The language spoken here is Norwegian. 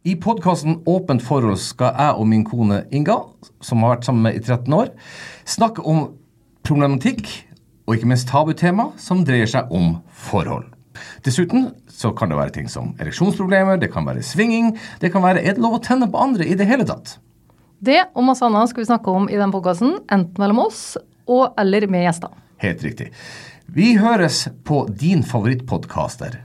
I podkasten Åpent forhold skal jeg og min kone Inga, som har vært sammen med i 13 år, snakke om problematikk og ikke minst tabutema som dreier seg om forhold. Dessuten så kan det være ting som ereksjonsproblemer, det kan være svinging, det kan være er det lov å tenne på andre i det hele tatt. Det og masse annet skal vi snakke om i den podkasten, enten mellom oss og eller med gjester. Helt riktig. Vi høres på din favorittpodkaster.